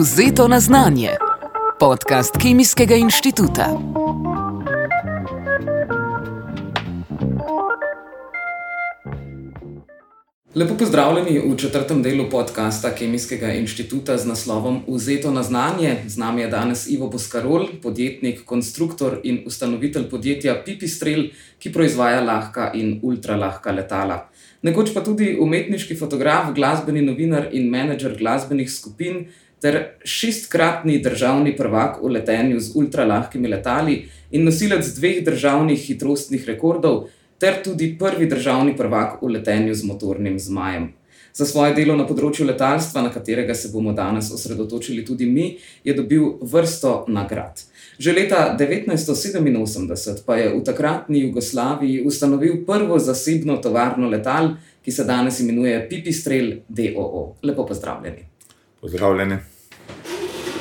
Vzeto na znanje. Podcast Kemijskega inštituta. Lepo pozdravljeni v četrtem delu podcasta Kemijskega inštituta z naslovom Vzeto na znanje. Z nami je danes Ivo Boskarol, podjetnik, konstruktor in ustanovitelj podjetja Pipistrel, ki proizvaja lahka in ultralahka letala. Nekoč pa tudi umetniški fotograf, glasbeni novinar in menedžer glasbenih skupin, ter šestkratni državni prvak v letenju z ultralahkimi letali in nosilec dveh državnih hitrostnih rekordov ter tudi prvi državni prvak v letenju z motornim zmajem. Za svoje delo na področju letalstva, na katerega se bomo danes osredotočili tudi mi, je dobil vrsto nagrad. Že leta 1987 pa je v takratni Jugoslaviji ustanovil prvo zasebno tovarno letal, ki se danes imenuje Pipistrel DOO. Lepo pozdravljeni. Pozdravljeni.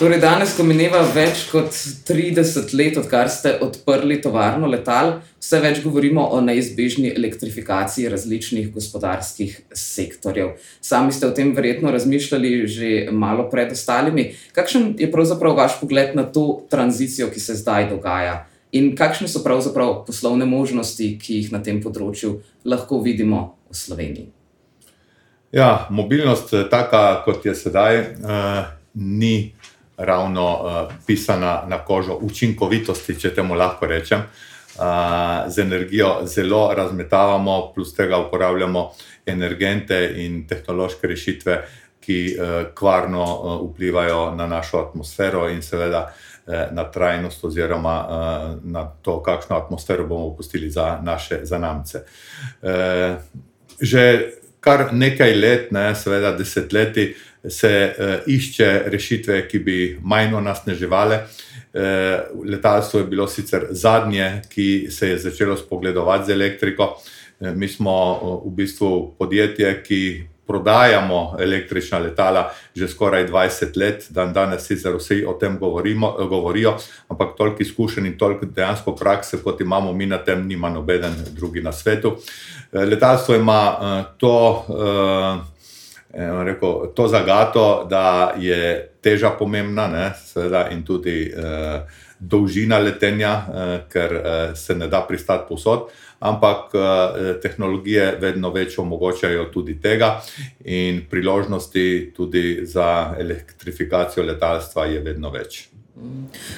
Torej, danes, ko mineva več kot 30 let, odkar ste odprli tovarno letal, vse več govorimo o neizbežni elektrifikaciji različnih gospodarskih sektorjev. Sami ste o tem verjetno razmišljali že malo pred ostalimi. Kakšen je pravzaprav vaš pogled na to tranzicijo, ki se zdaj dogaja? In kakšne so pravzaprav poslovne možnosti, ki jih na tem področju lahko vidimo v Sloveniji? Ja, mobilnost, taka kot je sedaj, uh, ni ravno uh, pisana na kožo učinkovitosti, če temu lahko rečem. Uh, z energijo zelo razmetavamo, plus tega uporabljamo energente in tehnološke rešitve, ki uh, kvarno uh, vplivajo na našo atmosfero in seveda uh, na trajnost, oziroma uh, na to, kakšno atmosfero bomo pustili za naše zanamce. Uh, že kar nekaj let, ne, seveda desetletij, se uh, išče rešitve, ki bi manj onesnaževale. Uh, letalstvo je bilo sicer zadnje, ki se je začelo spogledovati z elektriko. Uh, mi smo uh, v bistvu podjetje, ki prodajamo električna letala že skoraj 20 let, dan danes sicer vsi o tem govorimo, govorijo, ampak toliko izkušenj in toliko dejansko prakse, kot imamo mi na tem, nima nobeden drugi na svetu. Eh, letalstvo ima to, rekel, to zagato, da je teža pomembna, ne, seveda, in tudi uh, dolžina letenja, uh, ker uh, se ne da pristati posod ampak eh, tehnologije vedno več omogočajo tudi tega, in priložnosti tudi za elektrifikacijo letalstva je vedno več.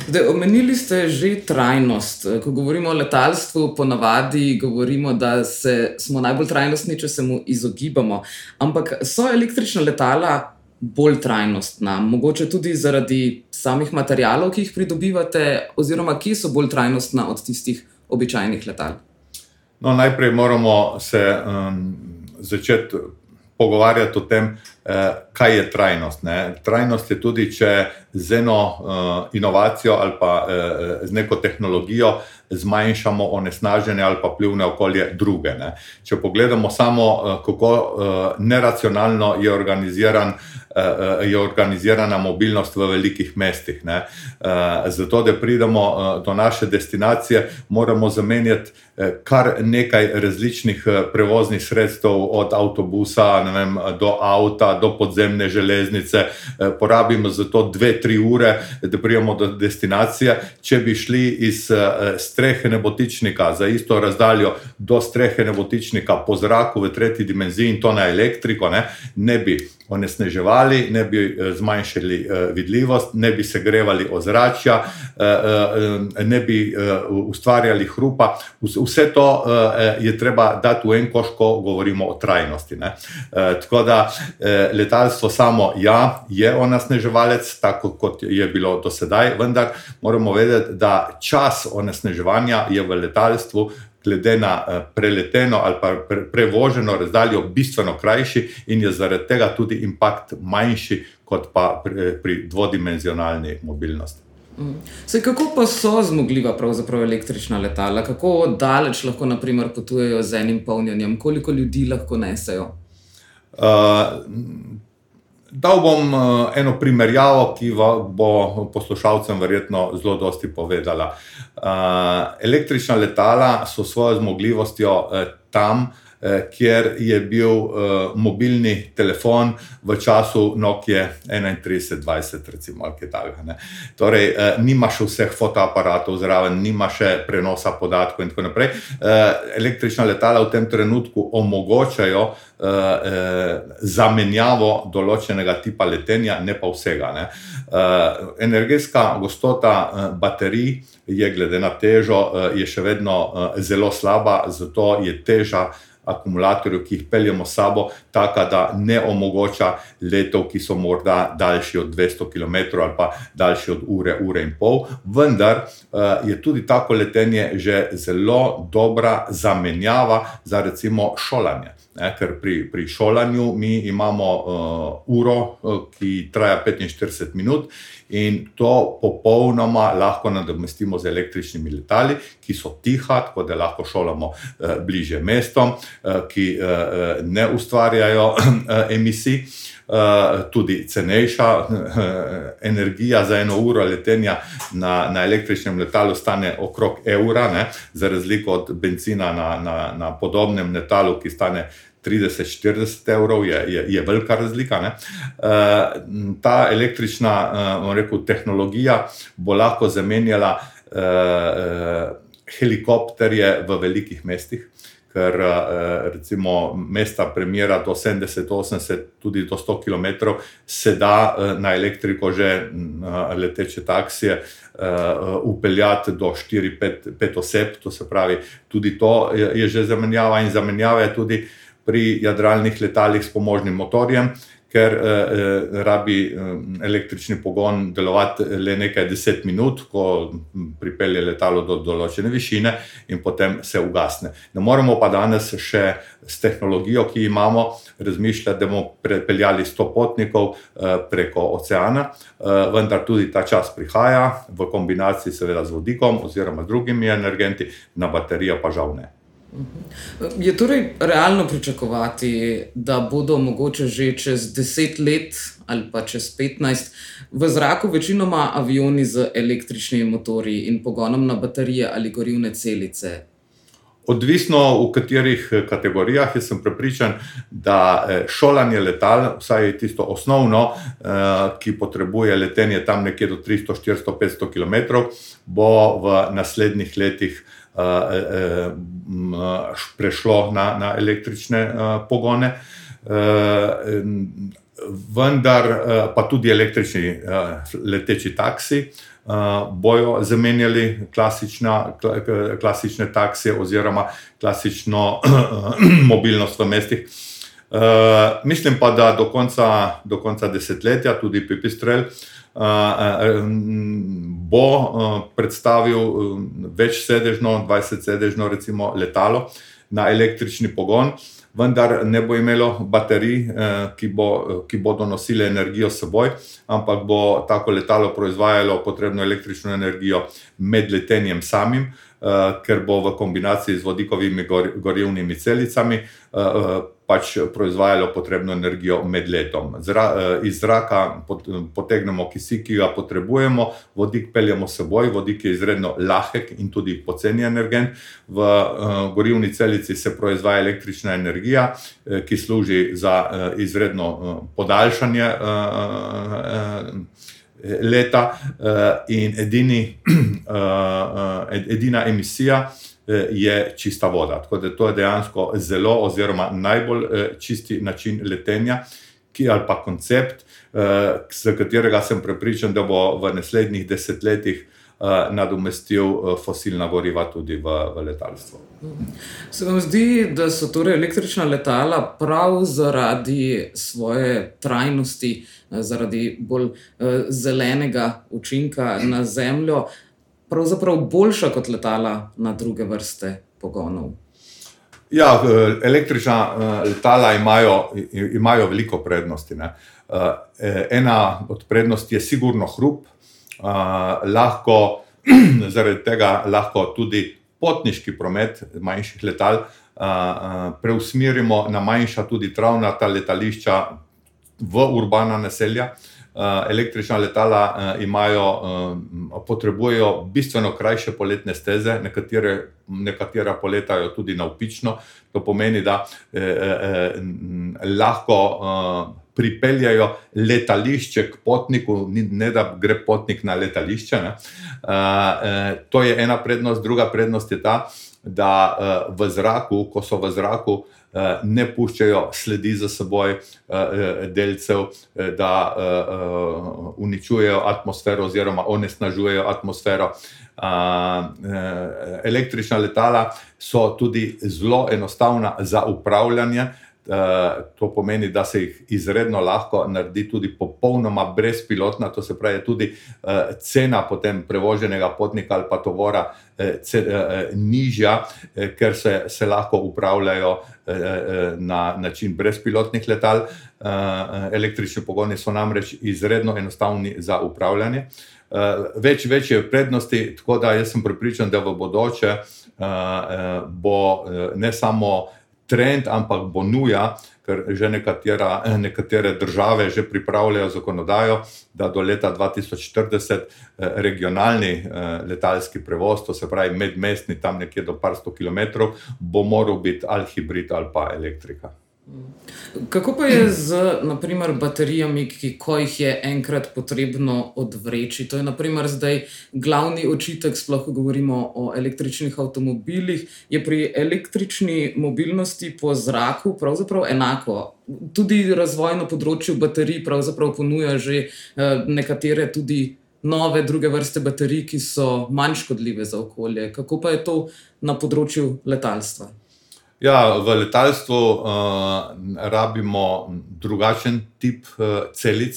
Zdaj, omenili ste že trajnost. Ko govorimo o letalstvu, ponavadi govorimo, da se, smo najbolj trajnostni, če se mu izogibamo. Ampak so električna letala bolj trajnostna, mogoče tudi zaradi samih materijalov, ki jih pridobivate, oziroma ki so bolj trajnostna od tistih običajnih letal? No, najprej moramo se um, začeti pogovarjati o tem, eh, kaj je trajnost. Ne? Trajnost je tudi, če z eno uh, inovacijo ali pa uh, z neko tehnologijo zmanjšamo onesnaženje ali pa vpliv na okolje druge. Ne? Če pogledamo samo, uh, kako uh, neracionalno je, organiziran, uh, je organizirana mobilnost v velikih mestih. Uh, zato, da pridemo do naše destinacije, moramo zamenjati kar nekaj različnih prevoznih sredstev, od avtobusa vem, do avta, do podzemne železnice. Porabimo za to dve, tri ure, da prijemo do destinacije. Če bi šli iz uh, strehe nebotičnika za isto razdaljo do strehe nebotičnika po zraku v tretji dimenziji in to na elektriko, ne, ne bi onesneževali, ne bi uh, zmanjšali uh, vidljivost, ne bi segrevali ozračja, uh, ne bi ustvarjali hrupa. Vse to je treba dati v en koš, ko govorimo o trajnosti. Uh, tako da letalstvo samo ja, je onesneževalec, tako kot je bilo do sedaj, vendar moramo vedeti, da čas onesnaževanja je v letalstvu, glede na eh, preleteno ali pa prevoženo razdaljo, bistveno krajši in je zaradi tega tudi impakt manjši kot pa pri, pri dvodimenzionalni mobilnosti. Mm. Se, kako pa so zmogljiva električna letala, kako daleč lahko naprimer, potujejo z enim polnjenjem, koliko ljudi lahko nesejo? Uh, Dal bom eno primerjavo, ki bo poslušalcem verjetno zelo dosti povedala. Električna letala so svojo zmogljivostjo tam, Eh, kjer je bil uh, mobilni telefon v času Nokia 3120, recimo, ali kaj takega. Torej, uh, nima še vseh fotoaparatov zraven, nima še prenosa podatkov in tako naprej. Električna letala v tem trenutku omogočajo zamenjavo določenega tipa letenja, ne pa vsega. Ne. Energetska gostota baterij je, glede na težo, je še vedno zelo slaba, zato je teža akumulatorjev, ki jih peljemo s sabo, taka, da ne omogoča letov, ki so morda daljši od 200 km ali pa daljši od ure, ure in pol. Vendar uh, je tudi tako letenje že zelo dobra zamenjava za recimo šolanje. Ne, ker pri, pri šolanju mi imamo uh, uro, uh, ki traja 45 minut, in to popolnoma lahko nadomestimo z električnimi letali, ki so tiha, tako da lahko šolamo uh, bliže mestom, uh, ki uh, ne ustvarjajo uh, emisij. Uh, tudi cenejša uh, energija za eno uro letenja na, na električnem letalu stane okrog evra, ne, za razliko od benzina na, na, na podobnem letalu, ki stane 30-40 evrov je, je, je velika razlika. Uh, ta električna uh, rekel, tehnologija bo lahko zamenjala uh, helikopterje v velikih mestih. Ker recimo mesta premjera do 70, 80, tudi do 100 km, se da na elektriko že leteče taksije upeljati do 4-5 oseb, to se pravi, tudi to je že zamenjava in zamenjava je tudi uh, pri jadralnih letalih s pomožnim motorjem, ker eh, eh, rabi eh, električni pogon delovati le nekaj deset minut, ko pripelje letalo do določene višine in potem se ugasne. Ne moremo pa danes še s tehnologijo, ki imamo, razmišljati, da bomo prepeljali sto potnikov eh, preko oceana, eh, vendar tudi ta čas prihaja v kombinaciji seveda z vodikom oziroma drugimi energenti, na baterijo pa žal ne. Je torej realno pričakovati, da bodo mogoče že čez 10 let ali pa čez 15 v zraku večinoma avioni z električnimi motorji in pogonom na baterije ali gorivne celice? Odvisno v katerih eh, kategorijah, jaz sem prepričan, da eh, šolanje letal, vsaj tisto osnovno, eh, ki potrebuje letenje tam nekje do 300, 400, 500 km, bo v naslednjih letih prešlo na, na električne pogone. Vendar pa tudi električni leteči taksi bojo zamenjali klasična, klasične taksije oziroma klasično mobilnost v mestih. Uh, mislim pa, da do konca, do konca desetletja tudi Pipistrel uh, bo predstavil več sedežno, 20 sedežno recimo letalo na električni pogon, vendar ne bo imelo baterij, ki, bo, ki bodo nosile energijo s seboj, ampak bo tako letalo proizvajalo potrebno električno energijo med letenjem samim, ker bo v kombinaciji z vodikovimi gorivnimi celicami pač proizvajalo potrebno energijo med letom. Zra, eh, iz zraka potegnemo kisik, ki ga potrebujemo, vodik peljemo s seboj, vodik je izredno lahek in tudi poceni energent. V uh, gorivni celici se proizvaja električna energija, eh, ki služi za izredno podaljšanje. Leta in edini, edina emisija, Eh, je čista voda. Tako da to je dejansko zelo, oziroma najbolj eh, čisti način letenja, ki ali pa koncept, za eh, katerega sem prepričan, da bo v naslednjih desetletjih. Nadomestil fosilna goriva tudi v, v letalstvu. Se vam zdi, da so torej električna letala prav zaradi svoje trajnosti, zaradi bolj zelenega učinka na Zemljo, pravzaprav boljša kot letala na druge vrste pogonov. Ja, električna eh, letala imajo, imajo veliko prednosti. Ne. Eh, ena od prednosti je sigurno hrup, eh, lahko, zaradi tega lahko tudi potniški promet manjših letal preusmerimo na manjša, tudi travnata letališča, v urbana naselja. Električna letala imajo, potrebujejo bistveno krajše poletne steze, nekatere, nekatera poletajo tudi navpično. To pomeni, da eh, eh, lahko eh, pripeljejo letališče k potniku, ne da gre potnik na letališče. Ne. To je ena prednost, druga prednost je ta, da v zraku, ko so v zraku, ne puščajo sledi za seboj delcev, da uničujejo atmosfero oziroma onesnažujejo atmosfero. Električna letala so tudi zelo enostavna za upravljanje, to pomeni, da se jih izredno lahko naredi tudi popolnoma brezpilotna, to se pravi, tudi eh, cena potem prevoženega potnika ali pa tovora eh, nižja, ker se, se lahko upravljajo na način brezpilotnih letal. Električni pogoni so namreč izredno enostavni za upravljanje. Več, večje prednosti, tako da jaz sem pripričan, da v bodoče bo ne samo trend, ampak bo nuja, ker že nekatera, nekatere države že pripravljajo zakonodajo, da do leta 2040 eh, regionalni eh, letalski prevoz, to se pravi medmestni, tam nekje do par sto km, bo moral biti ali hibrid ali pa elektrika. Kako pa je z naprimer, baterijami, ki ko jih je enkrat potrebno odvreči? To je naprimer, zdaj glavni očitek, sploh ko govorimo o električnih avtomobilih. Je pri električni mobilnosti po zraku pravzaprav enako. Tudi razvoj na področju baterij ponuja že eh, nekatere tudi nove druge vrste baterij, ki so manj škodljive za okolje. Kako pa je to na področju letalstva? Ja, v letalstvu uh, rabimo drugačen tip uh, celic,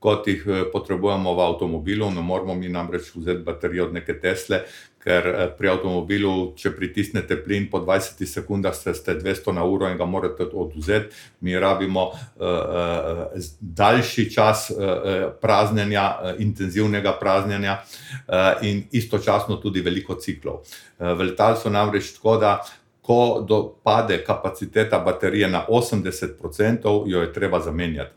kot jih uh, potrebujemo v avtomobilu. Ne moramo mi namreč vzeti baterijo od neke Tesle, ker uh, pri avtomobilu, če pritisnete plin po 20 sekundah, ste, ste 200 na uro in ga morate oduzeti. Mi rabimo uh, uh, daljši čas uh, praznjenja, uh, intenzivnega praznjenja uh, in istočasno tudi veliko ciklov. Uh, v letalstvu namreč tako, da ko dopade kapaciteta baterije na 80%, jo je treba zamenjati.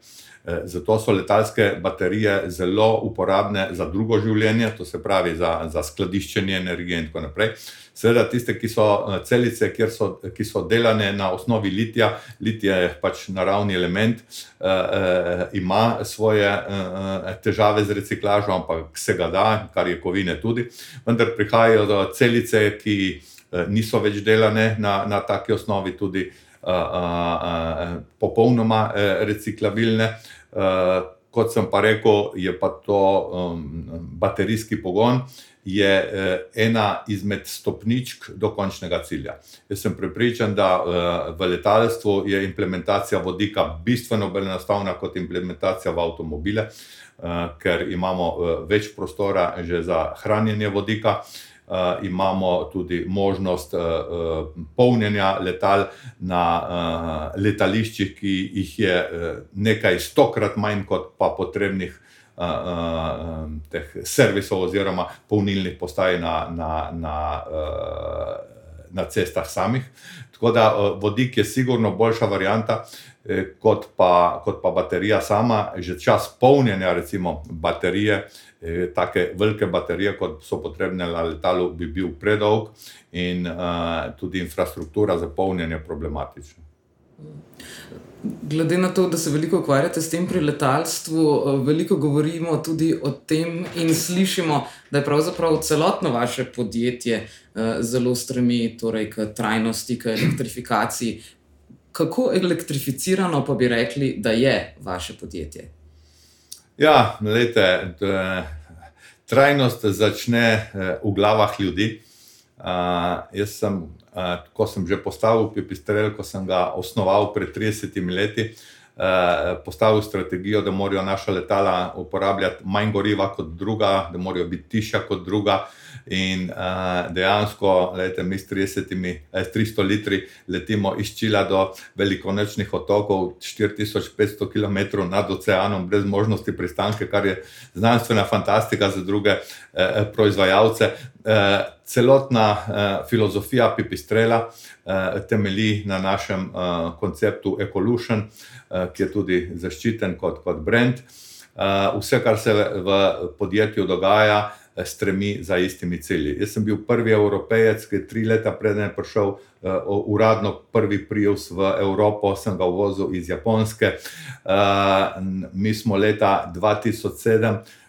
E, zato so letalske baterije zelo uporabne za drugo življenje, to se pravi za, za skladiščenje energije in tako naprej. Seveda, tiste, ki so e, celice, so, ki so delane na osnovi litija, litij je pač naravni element, eh, eh, ima svoje eh, težave z reciklažo, ampak se ga da, kar je kovine tudi. Vendar prihajajo do celice, ki Eh, niso več delane na, na taki osnovi, tudi a, a, a, popolnoma eh, reciklabilne. Eh, kot sem pa rekel, je pa to um, baterijski pogon, je ena izmed stopničk do končnega cilja. Jaz sem prepričan, da v letalstvu je implementacija vodika bistveno bolj enostavna kot implementacija v avtomobile, ker imamo več prostora že za hranjenje vodika. Uh, imamo tudi možnost uh, uh, polnjenja letal na letališčih, ki jih je nekaj stokrat manj kot pa potrebnih teh servisov oziroma polnilnih postaj na, na, na, na cestah samih. Tako da vodik je sigurno boljša varijanta. Kot pa, kot pa baterija sama, že čas polnjenja, recimo baterije, Eh, take velike baterije, kot so potrebne na letalu, bi bil predolg in uh, tudi infrastruktura za polnjenje problematična. Glede na to, da se veliko ukvarjate s tem pri letalstvu, eh, veliko govorimo tudi o tem in slišimo, da je pravzaprav celotno vaše podjetje zelo stremi torej, k trajnosti, k elektrifikaciji. Kako elektrificirano pa bi rekli, da je vaše podjetje? Ja, lejte, trajnost začne eh, v glavah ljudi. Uh, jaz sem, uh, ko sem že postavil pipistrel, ko sem ga osnoval pred 30 leti, uh, postavil strategijo, da morajo naša letala uporabljati manj goriva kot druga, da morajo biti tiša kot druga. In uh, dejansko, lejte, mi s 30, eh, 300 litri letimo iz Čila do velikonočnih otokov, 4500 km nad oceanom, brez možnosti pristanka, kar je znanstvena fantastika za druge eh, proizvajalce. celotna filozofija Pipistrela temelji na našem konceptu Ecolution, ki je tudi zaščiten kot, kot brand. Vse, kar se v podjetju dogaja, stremi za istimi cilji. Jaz sem bil prvi evropejec, ki je tri leta preden je prišel uh, uradno prvi prijus v Evropo, sem ga vozil iz Japonske. Uh, mi smo leta 2007 Eh,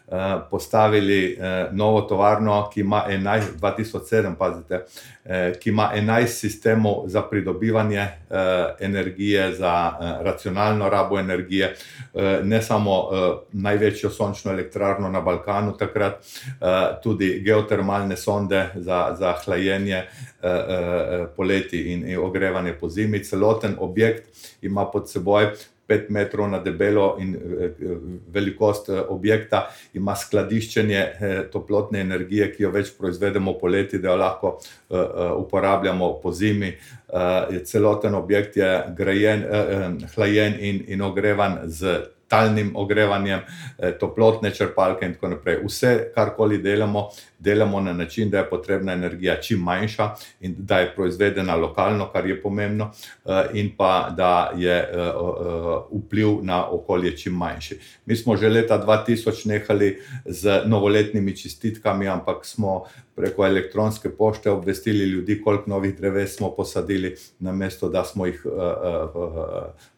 postavili eh, novo tovarno, ki ima 11, 2007, pazite, eh, ki ima 11 sistemov za pridobivanje energije, za racionalno rabo energije, ne samo največjo sončno elektrarno na Balkanu, takrat tudi geotermalne sonde za, za hlajenje poleti in ogrevanje po zimi. Celoten objekt ima pod seboj pet metrov na debelo in eh, velikost eh, objekta, ima skladiščenje eh, toplotne energije, ki jo več proizvedemo poleti, da jo lahko uporabljamo po zimi. Celoten objekt je grajen, hlajen in, in ogrevan z talnim ogrevanjem, eh, toplotne črpalke in tako naprej. Vse, karkoli delamo, delamo na način, da je potrebna energija čim manjša in da je proizvedena lokalno, kar je pomembno, eh, in pa da je eh, vpliv na okolje čim manjši. Mi smo že leta 2000 nehali z novoletnimi čestitkami, ampak smo preko elektronske pošte obvestili ljudi, koliko novih dreves smo posadili, namesto da smo jih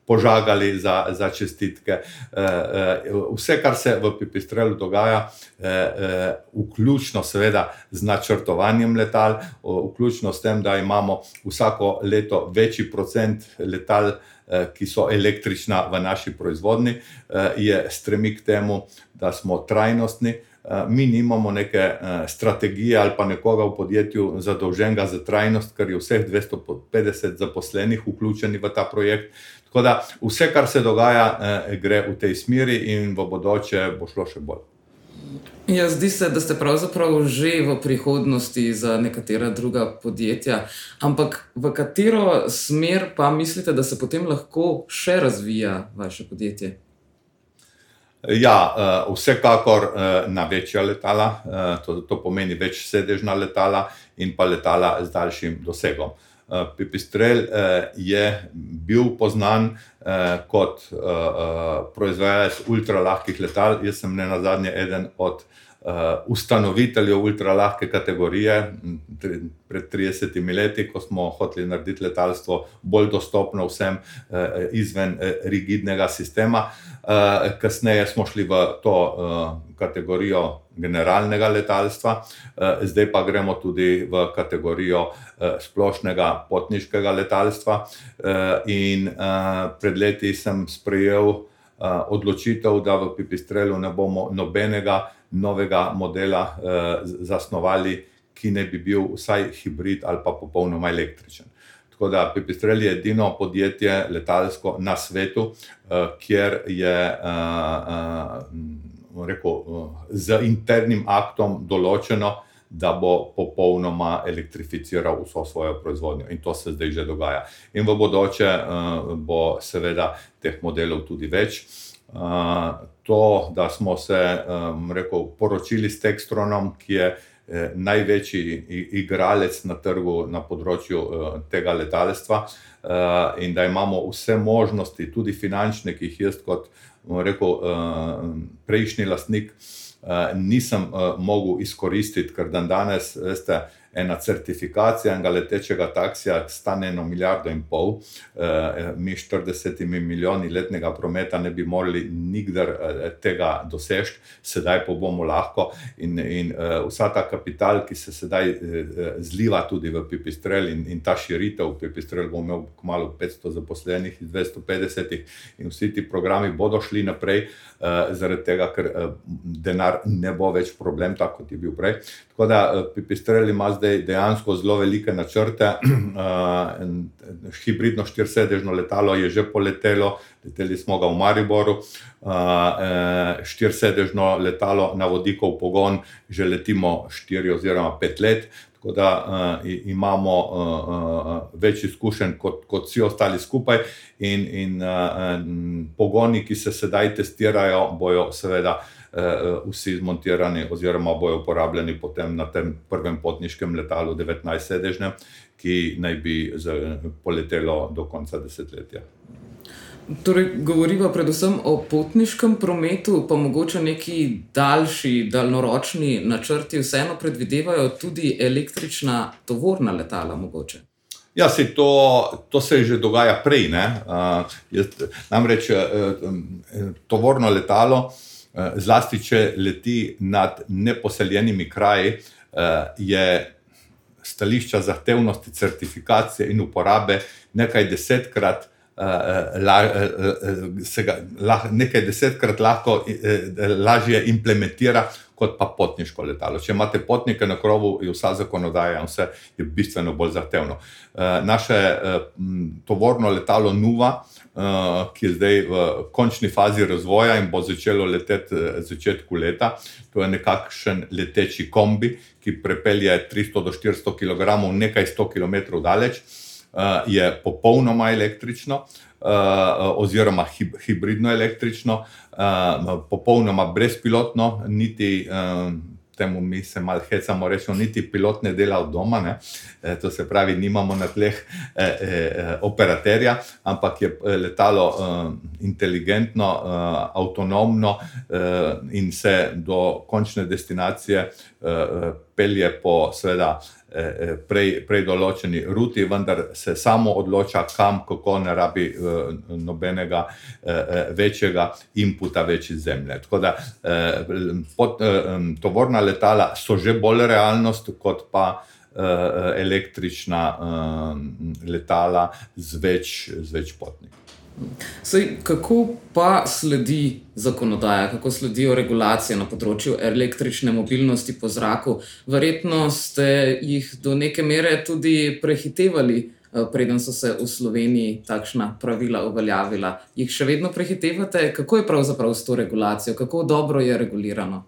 požagali za, za čestitke. Eh, eh, vse, kar se v Pipistrelu dogaja, eh, vključno seveda z načrtovanjem letal, vključno s tem, da imamo vsako leto večji procent letal, ki so električna v naši proizvodni, je stremi k temu, da smo trajnostni. Mi nimamo neke strategije ali pa nekoga v podjetju zadolženega za trajnost, ker je vseh 250 zaposlenih vključenih v ta projekt. Tako da vse, kar se dogaja, eh, gre v tej smeri, in v bodoče bo šlo še bolj. Ja, zdi se, da ste pravzaprav že v prihodnosti za nekatera druga podjetja. Ampak v katero smer pa mislite, da se potem lahko še razvija vaše podjetje? Ja, eh, vsekakor eh, na večja letala, to, to pomeni več sedežna letala in pa letala z daljšim dosegom. Eh, Pipistrel eh, je bil poznan eh, kot proizvajalec ultralahkih letal. Jaz sem ne na zadnje eden od ustanoviteljev ultralahke kategorije pred 30 leti, ko smo hoteli narediti letalstvo bolj dostopno vsem izven rigidnega sistema. Kasneje smo šli v to kategorijo generalnega letalstva, eh, zdaj pa gremo tudi v kategorijo eh, splošnega potniškega letalstva. Eh, in pred leti sem sprejel odločitev, da v Pipistrelu ne bomo nobenega novega modela zasnovali, ki ne bi bil vsaj hibrid ali pa popolnoma električen. Tako da Pipistrel je edino podjetje letalsko na svetu, kjer je rekel, z internim aktom določeno, da bo popolnoma elektrificiral vso svojo proizvodnjo. In to se zdaj že dogaja. In v bodoče uh, bo seveda teh modelov tudi več. Uh, to, da smo se um, rekel, poročili s Textronom, ki je eh, največji igralec na trgu na področju eh, tega letalstva, eh, in da imamo vse možnosti, tudi finančne, ki jih jaz kot rekel, uh, prejšnji lastnik, uh, nisem uh, mogel izkoristiti, ker dan danes, veste, ena certifikacija enega letečega taksija stane eno milijardo in pol, uh, mi 40 milijoni letnega prometa ne bi mogli nikdar uh, tega doseči, sedaj pa bomo lahko. In, in vsa ta kapital, ki se sedaj zliva tudi v Pipistrel in, in ta širitev, Pipistrel bo imel kmalo 500 zaposlenih iz 250 in vsi ti programi bodo šli naprej, zaradi tega, ker denar ne bo več problem, tako kot je bil prej. Tako da Pipistrel ima zdaj dejansko zelo velike načrte. Uh, hibridno štirisedežno letalo je že poletelo, leteli smo ga v Mariboru, uh, štirisedežno letalo na vodikov pogon že letimo štiri oziroma pet let. Tako da uh, imamo uh, uh, več izkušenj kot, kot vsi ostali skupaj, in, in uh, pogoni, ki se sedaj testirajo, bojo seveda uh, vsi zmontirani, oziroma bojo uporabljeni potem na tem prvem potniškem letalu, 19-sedežnem, ki naj bi poletelo do konca desetletja. Torej, govorimo predvsem o potniškem prometu, pa mogoče neki daljši, daljnoročni načrti, vseeno predvidevajo tudi električna tovorna letala. Mogoče. Ja, se to, to se že dogaja prej. Uh, jaz, namreč uh, tovorno letalo, uh, zlasti če leti nad neposeljenimi kraji, uh, je stališča zahtevnosti certifikacije in uporabe nekaj desetkrat. Uh, la, se ga lah, nekaj desetkrat lahko lažje implementira, kot pa potniško letalo. Če imate potnike na krovu, je vsa zakonodaja in vse je bistveno bolj zahtevno. Naše tovorno letalo Nuva, ki je zdaj v končni fazi razvoja in bo začelo leteti v začetku leta, to je nekakšen leteči kombi, ki prepelje 300 do 400 kg, nekaj 100 km daleč. Eh, je popolnoma električno, eh, oziroma hibridno električno, eh, popolnoma brezpilotno, niti temu mi se malo hecamo, rečemo, niti pilot ne dela od doma, e, to se pravi, nimamo na tleh e, e, operaterja, ampak je letalo e, inteligentno, e, avtonomno e, in se do končne destinacije e, pelje po, seveda, prej, prej določeni ruti, vendar se samo odloča, kam, kako ne rabi nobenega večjega inputa, večje zemlje. Tako da pod, tovorna letala so že bolj realnost, kot pa električna letala z več, z več potniki. Sej, kako pa sledi zakonodaja, kako sledijo regulacije na področju električne mobilnosti po zraku? Verjetno ste jih do neke mere tudi prehitevali, preden so se v Sloveniji takšna pravila uveljavila. Jih še vedno prehitevate? Kako je pravzaprav s to regulacijo, kako dobro je regulirano?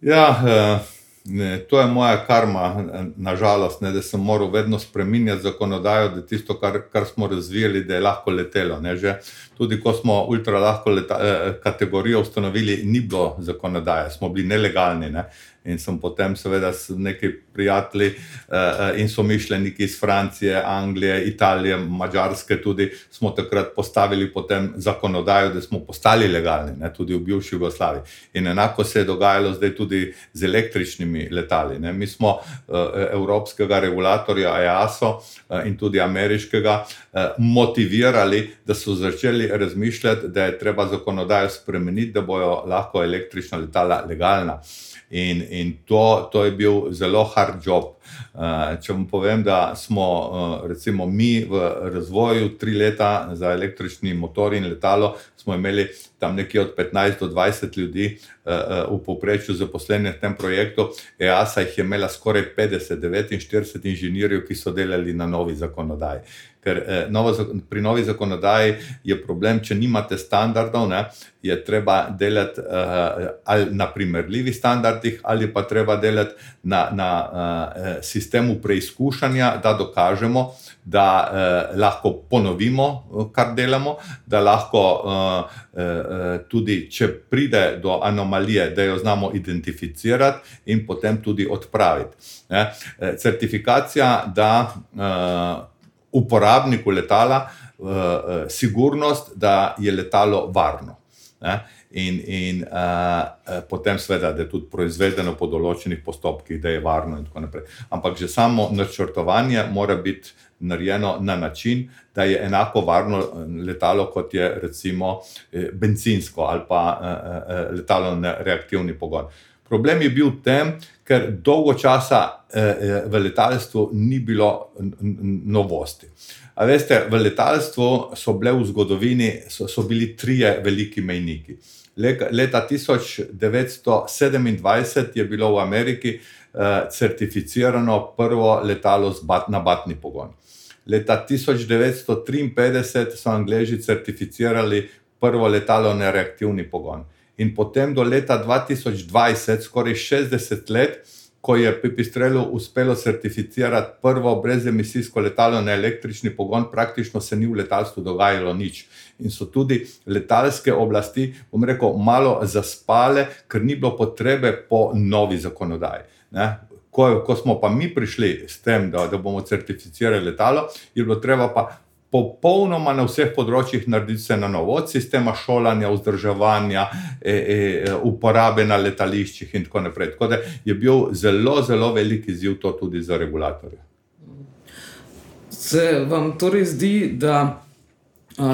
Ja, eh, ne, to je moja karma, nažalost, ne, da sem moral vedno spremenjati zakonodajo, da tisto, kar, kar smo razvijali, da je lahko letelo. Ne, tudi ko smo ultra lahko leta, eh, kategorijo ustanovili, ni bilo zakonodaje, smo bili nelegalni. Ne, In sem potem, seveda, s neki prijatelji uh, in somišljeniki iz Francije, Anglije, Italije, Mačarske, tudi smo takrat postavili zakonodajo, da smo postali legalni, ne, tudi v bivši Jugoslaviji. In enako se je dogajalo zdaj tudi z električnimi letali. Ne. Mi smo uh, evropskega regulatorja EASO uh, in tudi ameriškega uh, motivirali, da so začeli razmišljati, da je treba zakonodajo spremeniti, da bojo lahko električna letala legalna. In, in to, to je bil zelo hard job. Uh, če vam povem, da smo uh, recimo mi v razvoju tri leta za električni motor in letalo, smo imeli tam nekje od 15 do 20 ljudi uh, v povprečju zaposlenih v tem projektu. EASA jih je imela skoraj 50, 49 inženirjev, ki so delali na novi zakonodaji. Ker eh, novo, pri novi zakonodaji je problem, če nimate standardov, ne, je treba delati eh, ali na primerljivih standardih, ali pa treba delati na, na eh, sistemu preizkušanja, da dokažemo, da eh, lahko ponovimo, kar delamo, da lahko eh, eh, tudi, če pride do anomalije, da jo znamo identificirati in potem tudi odpraviti. Ne. Certifikacija, da eh, uporabniku letala uh, uh, sigurnost, da je letalo varno. Ne? In, in uh, potem, seveda, da je tudi proizvedeno po določenih postopkih, da je varno, in tako naprej. Ampak že samo načrtovanje mora biti narejeno na način, da je enako varno letalo, kot je recimo benzinsko ali pa uh, letalo na reaktivni pogon. Problem je bil v tem, ker dolgo časa eh, v letalstvu ni bilo novosti. A veste, v letalstvu so bile v zgodovini so, so bili trije veliki mejniki. Leta 1927 je bilo v Ameriki eh, certificirano prvo letalo na batni pogon. Leta 1953 so Angleži certificirali prvo letalo na reaktivni pogon in potem do leta 2020, skoraj 60 let, ko je Pipistrelu uspelo certificirati prvo brezemisijsko letalo na električni pogon, praktično se ni v letalstvu dogajalo nič. In so tudi letalske oblasti, bom rekel, malo zaspale, ker ni bilo potrebe po novi zakonodaji. Ne? Ko, ko smo pa mi prišli s tem, da, da bomo certificirali letalo, je bilo treba pa popolnoma na vseh področjih narediti se na novo, od sistema šolanja, vzdrževanja, e, e, uporabe na letališčih in tako naprej. Tako da je bil zelo, zelo velik izziv to tudi za regulatorje. Se vam torej zdi, da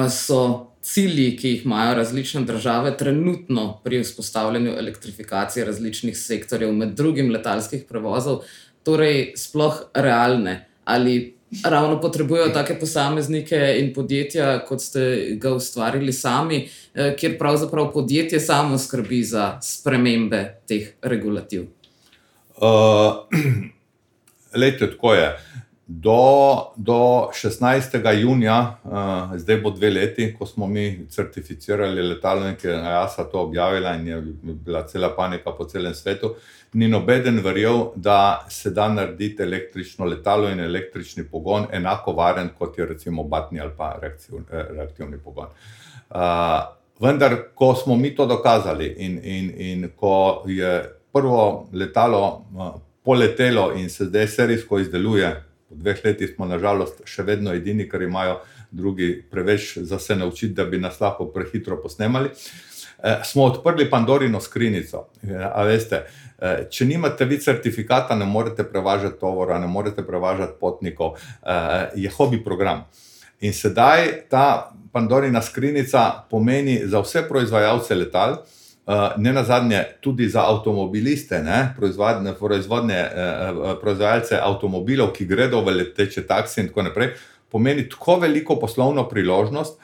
so cilji, ki jih imajo različne države, trenutno pri vzpostavljanju elektrifikacije različnih sektorjev, med drugim letalskih prevozov, torej sploh realne ali ravno potrebujejo take posameznike in podjetja, kot ste ga ustvarili sami, eh, kjer pravzaprav podjetje samo skrbi za spremembe teh regulativ? Uh, Lejte, tako je. Do, do 16. junija, uh, zdaj bo dve leti, ko smo mi certificirali letalo, ki je NASA to objavila in je bila cela panika po celem svetu. Ni nobeden verjel, da se da narediti električno letalo in električni pogon enako varen kot je recimo batni ali pa reaktivni pogon. Uh, vendar, ko smo mi to dokazali in, in, in ko je prvo letalo uh, poletelo in se zdaj serijsko izdeluje, po dveh letih smo nažalost še vedno edini, ker imajo drugi preveč za se naučiti, da bi nas lahko prehitro posnemali. Uh, smo odprli Pandorino skrinjico. A veste, Eh, če nimate vi certifikata, ne morete prevažati tovora, ne morete prevažati potnikov, eh, je hobi program. In sedaj ta Pandorina skrinjica pomeni za vse proizvajalce letal, eh, ne na zadnje tudi za avtomobiliste, ne, proizvodne, proizvodne, proizvajalce avtomobilov, ki gredo v leteče taksi in tako naprej. Pomeni tako veliko poslovno priložnost,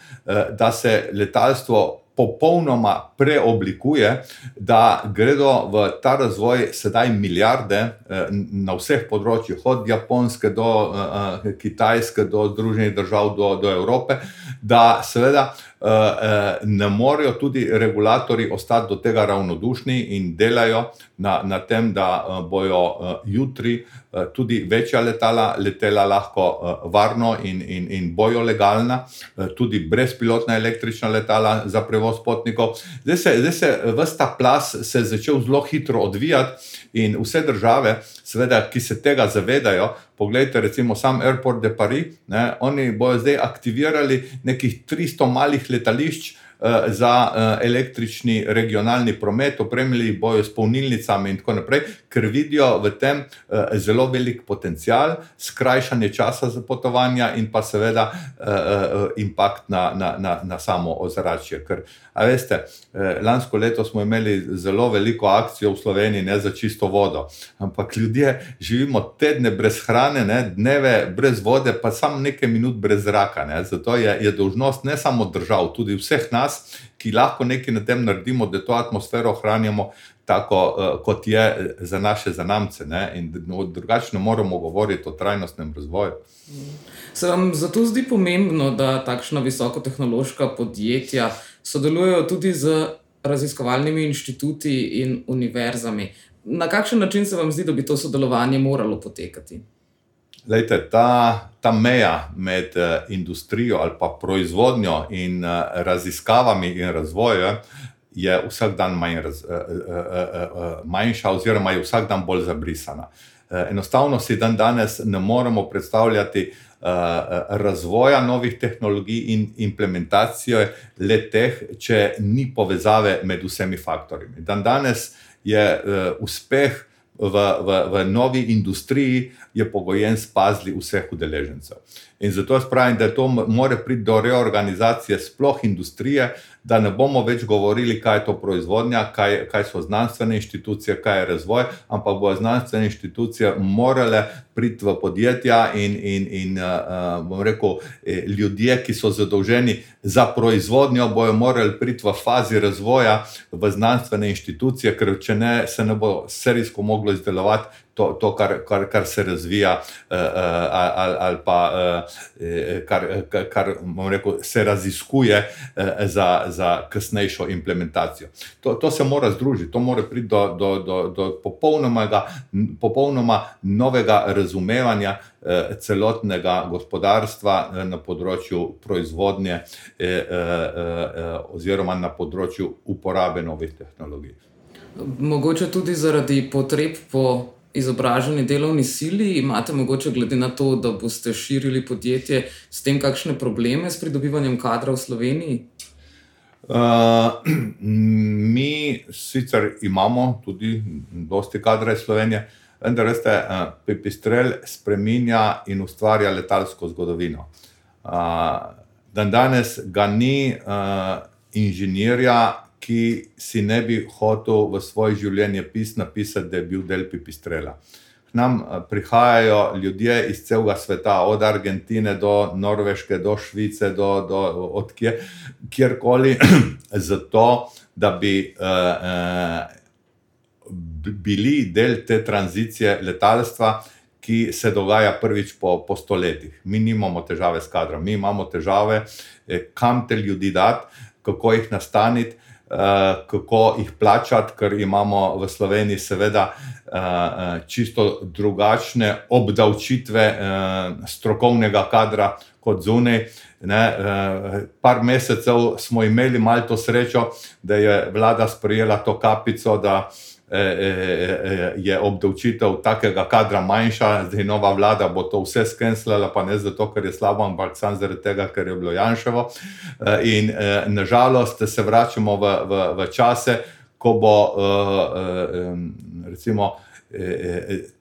da se letalstvo popolnoma preoblikuje, da gredo v ta razvoj sedaj milijarde eh, na vseh področjih, od Japonske do uh, Kitajske, do Združenih držav, do, do Evrope, da seveda. Ne morejo tudi regulatori ostati do tega ravnodušni in delajo na, na tem, da bojo jutri tudi večja letala letela lahko varno in, in, in bojo legalna, tudi brezpilotna električna letala za prevoz potnikov. Zdaj se, zdaj se vse ta plas se je začel zelo hitro odvijati in vse države, seveda, ki se tega zavedajo, pogledajte, recimo sam Airport de Paris, ne, oni bodo zdaj aktivirali nekih 300 malih letališč. Eh, za eh, električni regionalni promet, opremili bojo s polnilnicami in tako naprej, ker vidijo v tem eh, zelo velik potencial, skrajšanje časa za potovanja in pa seveda impakt na, na, na, na samo ozračje. Ker, veste, lansko leto smo imeli zelo veliko akcijo v Sloveniji, ne za čisto vodo, ampak ljudje živimo tedne brez hrane, ne, dneve brez vode, pa samo nekaj minut brez zraka. Ne. Zato je, je dolžnost ne samo držav, tudi vseh nas nas, ki lahko nekaj na tem naredimo, da to atmosfero ohranjamo tako, uh, kot je eh, za naše zanamce. Ne? In no, drugače ne moremo govoriti o trajnostnem razvoju. Se vam zato zdi pomembno, da takšna visokotehnološka podjetja sodelujejo tudi z raziskovalnimi inštituti in univerzami? Na kakšen način se vam zdi, da bi to sodelovanje moralo potekati? Lejte, ta, ta meja med uh, industrijo ali pa proizvodnjo in uh, raziskavami in razvojem je vsak dan manj raz, manjša, oziroma je vsak dan bolj zabrisana. Enostavno si dan danes ne moremo predstavljati razvoja novih tehnologij in implementacije le teh, če ni povezave med vsemi faktorji. Dan danes je uspeh v, v, v novi industriji je pogojen s pazli vseh udeležencev. In zato jaz pravim, da to mora priti do reorganizacije sploh industrije, da ne bomo več govorili, kaj je to proizvodnja, kaj, kaj so znanstvene inštitucije, kaj je razvoj, ampak bo znanstvene inštitucije morale priti v podjetja in, in, in uh, rekel, eh, ljudje, ki so zadolženi za proizvodnjo, bojo morali priti v fazi razvoja v znanstvene inštitucije, ker če ne, se ne bo serijsko moglo izdelovati to, to kar, kar, kar se razvija, uh, uh, ali, ali pa uh, kar, kar rekel, se raziskuje za, za kasnejšo implementacijo. To, to se mora združiti, to mora priti do, do, do, do popolnoma, popolnoma novega razumevanja celotnega gospodarstva na področju proizvodnje, oziroma na področju uporabe novih tehnologij. Mogoče tudi zaradi potreb po izobraženi delovni sili, imate mogoče glede na to, da boste širili podjetje, s tem kakšne probleme s pridobivanjem kadra v Sloveniji? Uh, mi sicer imamo tudi dosti kadra iz Slovenije, vendar veste, uh, Pipistrel spreminja in ustvarja letalsko zgodovino. Uh, dan danes ga ni uh, inženirja, ki si ne bi hotel v svoj življenje pis napisati, da je bil del pipistrela. K nam eh, prihajajo ljudje iz celega sveta, od Argentine do Norveške, do Švice, do, do od kje, kjerkoli, zato da bi uh, uh, bili del te tranzicije letalstva, ki se dogaja prvič po, po stoletjih. Mi nimamo težave s kadrom, mi imamo težave, eh, kam te ljudi dati, kako jih nastaniti. Eh, kako jih plačati, ker imamo v Sloveniji, seveda, eh, eh, čisto drugačne obdavčitve strokovnega kadra kot zunaj. Ne, par mesecev smo imeli malo to srečo, da je vlada sprejela to kapico, da E, e, e, je obdavčitev takega kadra manjša, zdaj nova vlada bo to vse skenslala, pa ne zato, ker je slabo, ampak samo zaradi tega, ker je bilo Janševo. In nažalost se vračamo v, v, v čase, ko bo recimo.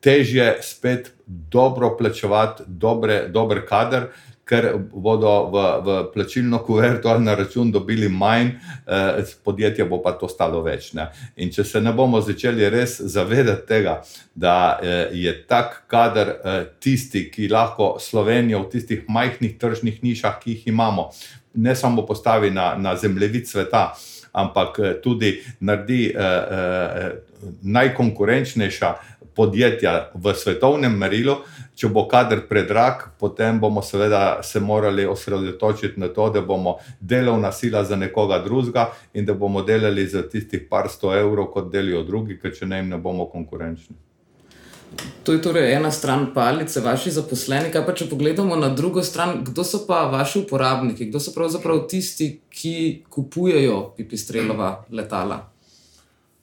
Težje spet dobro plačevati dobre, dober kader, ker bodo v, v plačilno kuverto ali na račun dobili manj, eh, podjetje bo pa to stalo več. Ne? In če se ne bomo začeli res zavedati tega, da eh, je tak kader eh, tisti, ki lahko Slovenijo v tistih majhnih tržnih nišah, ki jih imamo, ne samo postavi na, na zemljevid sveta. Ampak tudi naredi eh, eh, najkonkurenčnejša podjetja v svetovnem merilu. Če bo kader predrag, potem bomo seveda se morali osredotočiti na to, da bomo delovna sila za nekoga drugega in da bomo delali za tistih par sto evrov, kot delijo drugi, ker če ne jim ne bomo konkurenčni. To je torej ena stran palice, vaši zaposleni. Kaj pa če pogledamo na drugo stran, kdo so pa vaši uporabniki, kdo so pravzaprav tisti, ki kupujejo pipistrelova letala?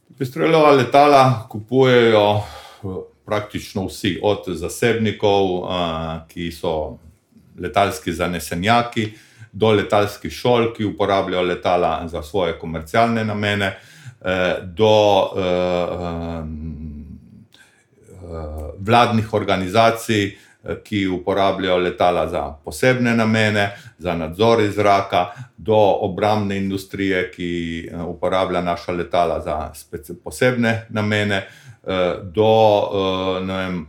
Pipistrelova letala kupujejo praktično vsi, od zasebnikov, ki so letalski zanesenjaki, do letalskih šol, ki uporabljajo letala za svoje komercialne namene, e, do e, e, vladnih organizacij, ki uporabljajo letala za posebne namene, za nadzor iz zraka, do obrambne industrije, ki uporablja naša letala za posebne namene. Eh, do, eh, vem,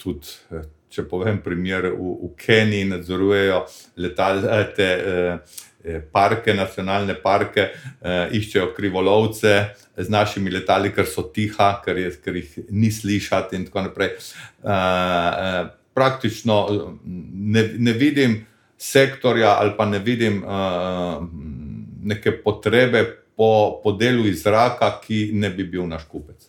tudi, eh, če povem, primer v, v Keniji nadzorujejo letalske parke, nacionalne parke, iščejo krivolovce z našimi letali, ker so tiha, ker, je, ker jih ni slišati, in tako naprej. Praktično ne, ne vidim sektorja ali pa ne vidim neke potrebe po, po delu iz zraka, ki ne bi bil naš kupec.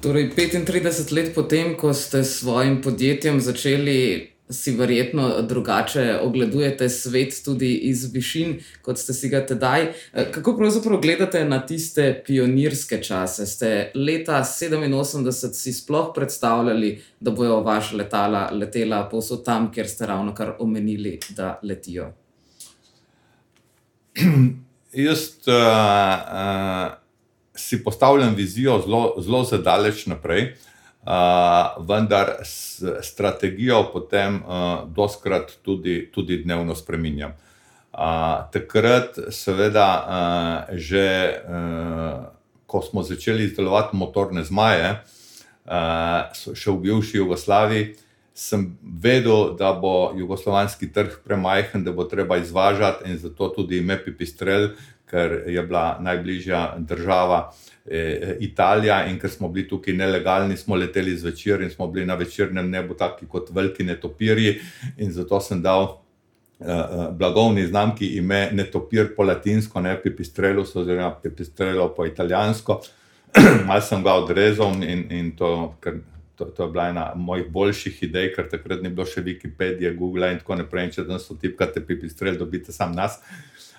Torej, 35 let potem, ko ste s svojim podjetjem začeli, si verjetno drugače ogledujete svet, tudi iz višin, kot ste si ga tedaj. Kako pravzaprav gledate na tiste pionirske čase? Ste leta 87 si sploh predstavljali, da bojo vaša letala letela povsod tam, kjer ste ravno kar omenili, da letijo? jaz uh, uh, si postavljam vizijo zelo, zelo zadaleč naprej, uh, vendar s strategijo potem uh, doskrat tudi, tudi dnevno spremenjam. Uh, takrat, seveda, uh, že uh, ko smo začeli izdelovati motorne zmaje, uh, še v bivši Jugoslaviji, sem vedel, da bo jugoslovanski trg premajhen, da bo treba izvažati in zato tudi ime Pipistrel, ker je bila najbližja država. Eh, Italija, in ker smo bili tukaj nelegalni, smo leteli zvečer in smo bili na večernem nebu, tako kot veliki netopirji. In zato sem dal uh, blagovni znamki ime Netopir po latinsko, ne Pipistrelo, oziroma Pipistrelo po italijansko. Mal sem ga odrezal in, in to, ker, to, to je bila ena mojih boljših idej, ker takrat ni bilo še Wikipedije, Google in tako naprej. Če danes otipkate Pipistrel, dobite sam nas.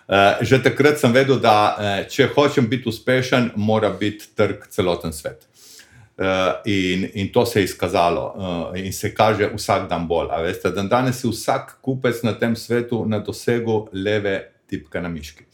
Uh, že takrat sem vedel, da uh, če hočem biti uspešen, mora biti trg celoten svet. Uh, in, in to se je izkazalo uh, in se kaže vsak dan bolj. Veste, dan danes je vsak kupec na tem svetu na dosegu leve tipke na miški.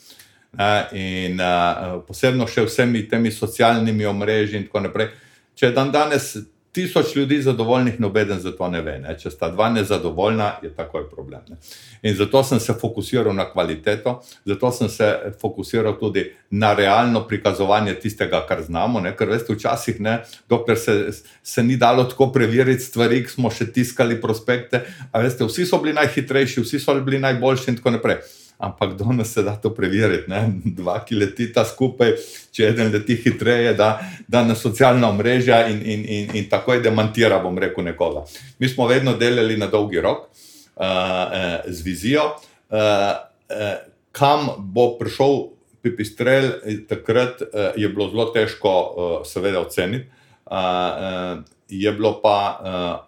Uh, in uh, posebno še vsemi temi socialnimi omrežji in tako naprej. Če dan danes tisoč ljudi zadovoljnih, noben za to ne ve. Ne? Če sta dva nezadovoljna, je takoj problem. Ne? In zato sem se fokusiral na kvaliteto, zato sem se fokusiral tudi na realno prikazovanje tistega, kar znamo. Ne? Ker veste, včasih, ne, dokler se, se ni dalo tako preveriti stvari, smo še tiskali prospekte. Veste, vsi so bili najhitrejši, vsi so bili najboljši in tako naprej ampak danes se da to preveriti. Ne? Dva, ki letita skupaj, če eden leti hitreje, da, da na socialna mreža in, in, in, in takoj demantira, bom rekel, nekoga. Mi smo vedno delali na dolgi rok uh, z vizijo, uh, uh, kam bo prišel pipistrel. Takrat uh, je bilo zelo težko, uh, seveda, oceniti. Uh, uh, Je bilo pa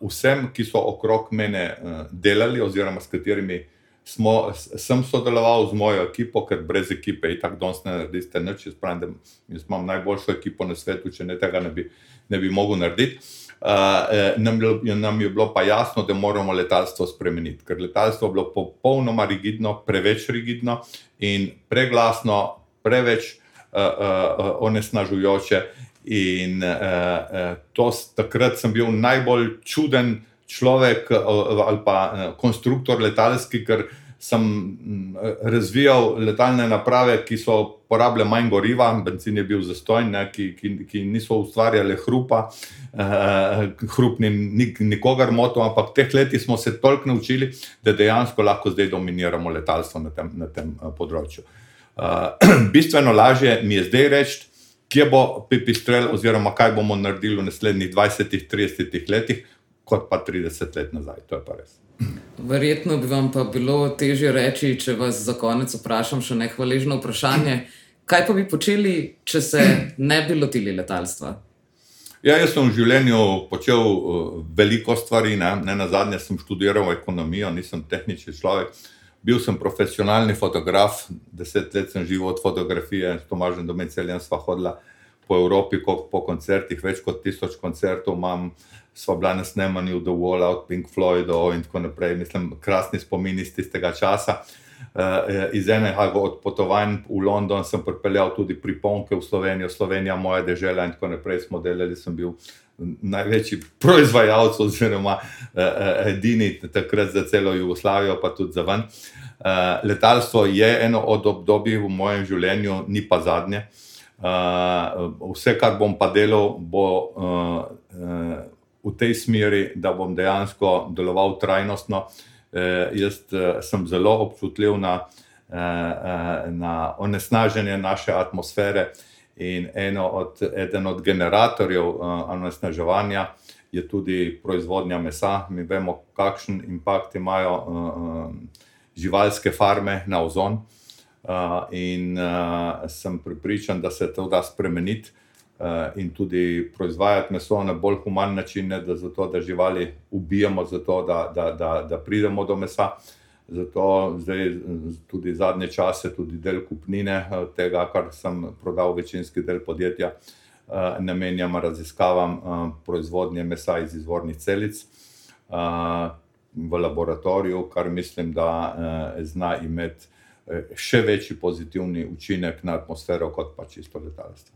uh, vsem, ki so okrog mene uh, delali, oziroma s katerimi uh, smo, sem sodeloval z mojo ekipo, ker brez ekipe in tako danes ne naredite nič. Pravim, da imam najboljšo ekipo na svetu, če ne tega ne bi, ne bi mogel narediti. Uh, nam, nam je bilo pa jasno, da moramo letalstvo spremeniti, ker letalstvo je bilo popolnoma rigidno, preveč rigidno in preglasno, preveč uh, uh, onesnažujoče. In uh, uh, to, takrat sem bil najbolj čuden človek ali pa konstruktor letalski, ker sem razvijal letalne naprave, ki so porabile manj goriva, benzin je bil zastojn, ne, ki, ki, ki niso ustvarjali hrupa, eh, hrup ni nikogar motil, ampak v teh letih smo se toliko naučili, da dejansko lahko zdaj dominiramo letalstvo na tem, na tem področju. Uh, bistveno lažje mi je zdaj reči, kje bo pipistrel, oziroma kaj bomo naredili v naslednjih 20-30 letih, kot pa 30 let nazaj. To je pa res. Verjetno bi vam pa bilo težje reči, če vas za konec vprašam še nehvaležno vprašanje. Kaj pa bi počeli, če se ne bi lotili letalstva? Ja, jaz sem v življenju počel uh, veliko stvari. Ne? ne na zadnje sem študiral ekonomijo, nisem tehnični človek. Bil sem profesionalni fotograf, deset let sem živel od fotografije, s Tomažem Domeceljem sva hodila po Evropi, po koncertih, več kot tisoč koncertov imam smo bili na snemanju The Wall Out, Pink Floyd in tako naprej. Mislim, krasni spomini iz tistega časa. Uh, iz enega od potovanj v London sem pripeljal tudi priponke v Slovenijo, Slovenija, moja država in tako naprej smo delali. Sem bil največji proizvajalec, oziroma uh, edini takrat za celo Jugoslavijo, pa tudi za ven. Uh, letalstvo je eno od obdobij v mojem življenju, ni pa zadnje. Uh, vse, kar bom pa delal, bo. Uh, uh, v tej smeri, da bom dejansko deloval trajnostno. Eh, jaz eh, sem zelo občutljiv na, eh, na onesnaženje naše atmosfere in od, eden od generatorjev onesnaževanja je tudi proizvodnja mesa. Mi vemo, kakšen impakt imajo živalske farme na ozon. In sem pripričan, da se to da spremeniti. Eh, in tudi proizvajati meso na bolj human način, ne da, zato, da živali ubijamo, zato, da, da, da, da pridemo do mesa. Zato zdaj, tudi zadnje čase, tudi del kupnine eh, tega, kar sem prodal, večinski del podjetja, eh, namenjam raziskavam proizvodnje mesa iz izvornih celic v laboratoriju, kar mislim, da zna imeti še večji pozitivni učinek na atmosfero, kot pa čisto letalstvo.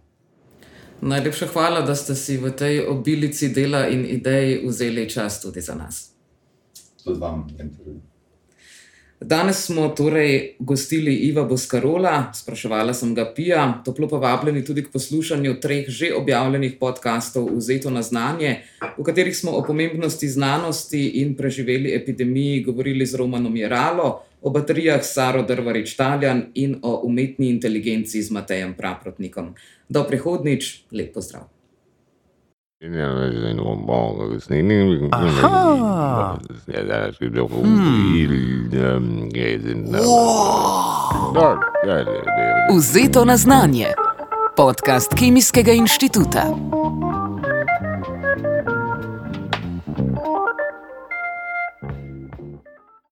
Najlepša hvala, da ste si v tej obilici dela in idej vzeli čas tudi za nas. Tudi vam, Danes smo torej gostili Iva Boskarola, spraševala sem ga Pija, toplo pa vabljeni tudi k poslušanju treh že objavljenih podkastov Vzeto na znanje, v katerih smo o pomembnosti znanosti in preživeli epidemiji govorili z Romanom Jeralo, o baterijah Saro Drvarič Taljan in o umetni inteligenci z Matejem Praprotnikom. Do prihodnič, lep pozdrav. Vzeto na znanje. Podcast Kemijskega inštituta.